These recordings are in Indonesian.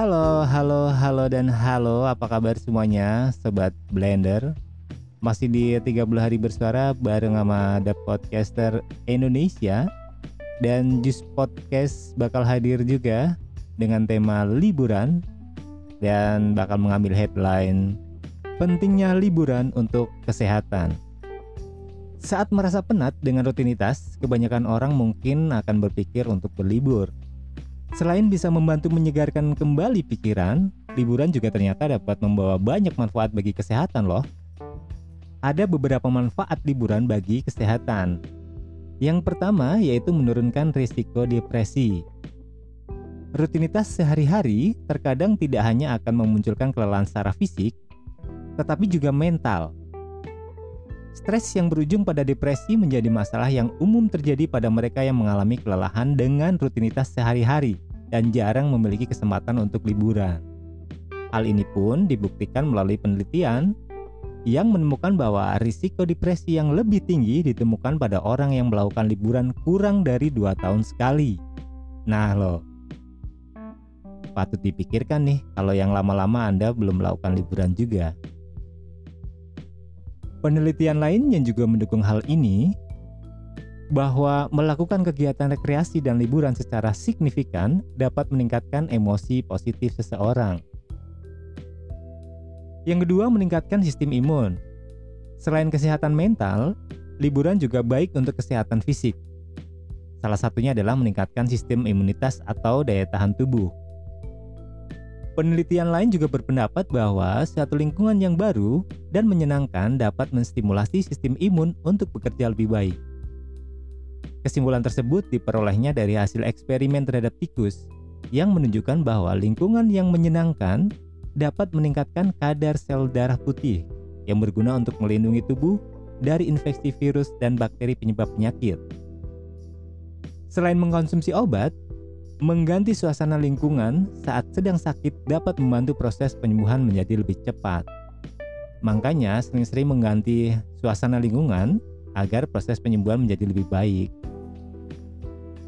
Halo, halo, halo dan halo. Apa kabar semuanya, sobat Blender? Masih di 30 hari bersuara bareng sama The Podcaster Indonesia dan Just Podcast bakal hadir juga dengan tema liburan dan bakal mengambil headline pentingnya liburan untuk kesehatan. Saat merasa penat dengan rutinitas, kebanyakan orang mungkin akan berpikir untuk berlibur. Selain bisa membantu menyegarkan kembali pikiran, liburan juga ternyata dapat membawa banyak manfaat bagi kesehatan loh. Ada beberapa manfaat liburan bagi kesehatan. Yang pertama yaitu menurunkan risiko depresi. Rutinitas sehari-hari terkadang tidak hanya akan memunculkan kelelahan secara fisik, tetapi juga mental. Stres yang berujung pada depresi menjadi masalah yang umum terjadi pada mereka yang mengalami kelelahan dengan rutinitas sehari-hari dan jarang memiliki kesempatan untuk liburan. Hal ini pun dibuktikan melalui penelitian yang menemukan bahwa risiko depresi yang lebih tinggi ditemukan pada orang yang melakukan liburan kurang dari dua tahun sekali. Nah loh, patut dipikirkan nih kalau yang lama-lama Anda belum melakukan liburan juga. Penelitian lain yang juga mendukung hal ini bahwa melakukan kegiatan rekreasi dan liburan secara signifikan dapat meningkatkan emosi positif seseorang. Yang kedua, meningkatkan sistem imun. Selain kesehatan mental, liburan juga baik untuk kesehatan fisik. Salah satunya adalah meningkatkan sistem imunitas atau daya tahan tubuh. Penelitian lain juga berpendapat bahwa suatu lingkungan yang baru dan menyenangkan dapat menstimulasi sistem imun untuk bekerja lebih baik. Kesimpulan tersebut diperolehnya dari hasil eksperimen terhadap tikus yang menunjukkan bahwa lingkungan yang menyenangkan dapat meningkatkan kadar sel darah putih yang berguna untuk melindungi tubuh dari infeksi virus dan bakteri penyebab penyakit. Selain mengkonsumsi obat, Mengganti suasana lingkungan saat sedang sakit dapat membantu proses penyembuhan menjadi lebih cepat. Makanya sering-sering mengganti suasana lingkungan agar proses penyembuhan menjadi lebih baik.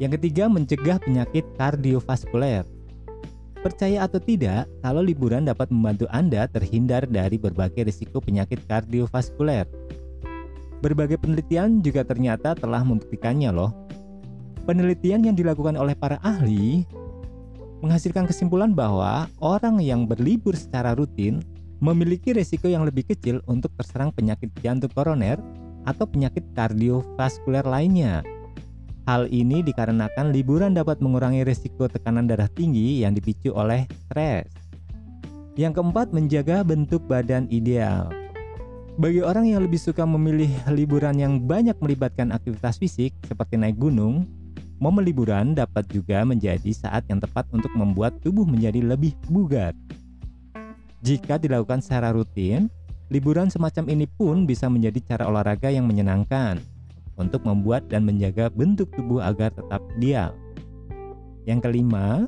Yang ketiga, mencegah penyakit kardiovaskuler. Percaya atau tidak, kalau liburan dapat membantu Anda terhindar dari berbagai risiko penyakit kardiovaskuler. Berbagai penelitian juga ternyata telah membuktikannya loh Penelitian yang dilakukan oleh para ahli menghasilkan kesimpulan bahwa orang yang berlibur secara rutin memiliki resiko yang lebih kecil untuk terserang penyakit jantung koroner atau penyakit kardiovaskuler lainnya. Hal ini dikarenakan liburan dapat mengurangi risiko tekanan darah tinggi yang dipicu oleh stres. Yang keempat, menjaga bentuk badan ideal. Bagi orang yang lebih suka memilih liburan yang banyak melibatkan aktivitas fisik seperti naik gunung, Momen liburan dapat juga menjadi saat yang tepat untuk membuat tubuh menjadi lebih bugar. Jika dilakukan secara rutin, liburan semacam ini pun bisa menjadi cara olahraga yang menyenangkan untuk membuat dan menjaga bentuk tubuh agar tetap ideal. Yang kelima,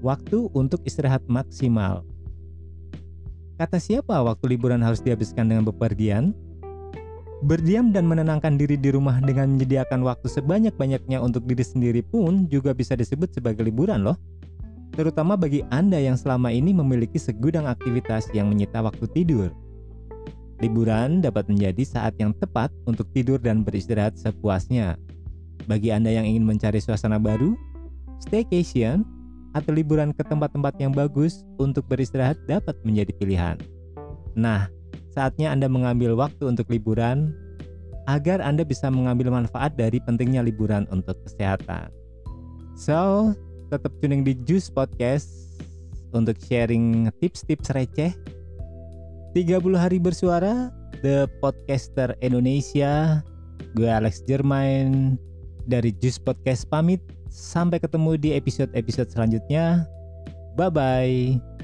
waktu untuk istirahat maksimal. Kata siapa waktu liburan harus dihabiskan dengan bepergian? Berdiam dan menenangkan diri di rumah dengan menyediakan waktu sebanyak-banyaknya untuk diri sendiri pun juga bisa disebut sebagai liburan loh. Terutama bagi Anda yang selama ini memiliki segudang aktivitas yang menyita waktu tidur. Liburan dapat menjadi saat yang tepat untuk tidur dan beristirahat sepuasnya. Bagi Anda yang ingin mencari suasana baru, staycation, atau liburan ke tempat-tempat yang bagus untuk beristirahat dapat menjadi pilihan. Nah, saatnya Anda mengambil waktu untuk liburan agar Anda bisa mengambil manfaat dari pentingnya liburan untuk kesehatan. So, tetap tuning di Juice Podcast untuk sharing tips-tips receh. 30 hari bersuara, The Podcaster Indonesia. Gue Alex Jermain dari Juice Podcast pamit. Sampai ketemu di episode-episode selanjutnya. Bye-bye.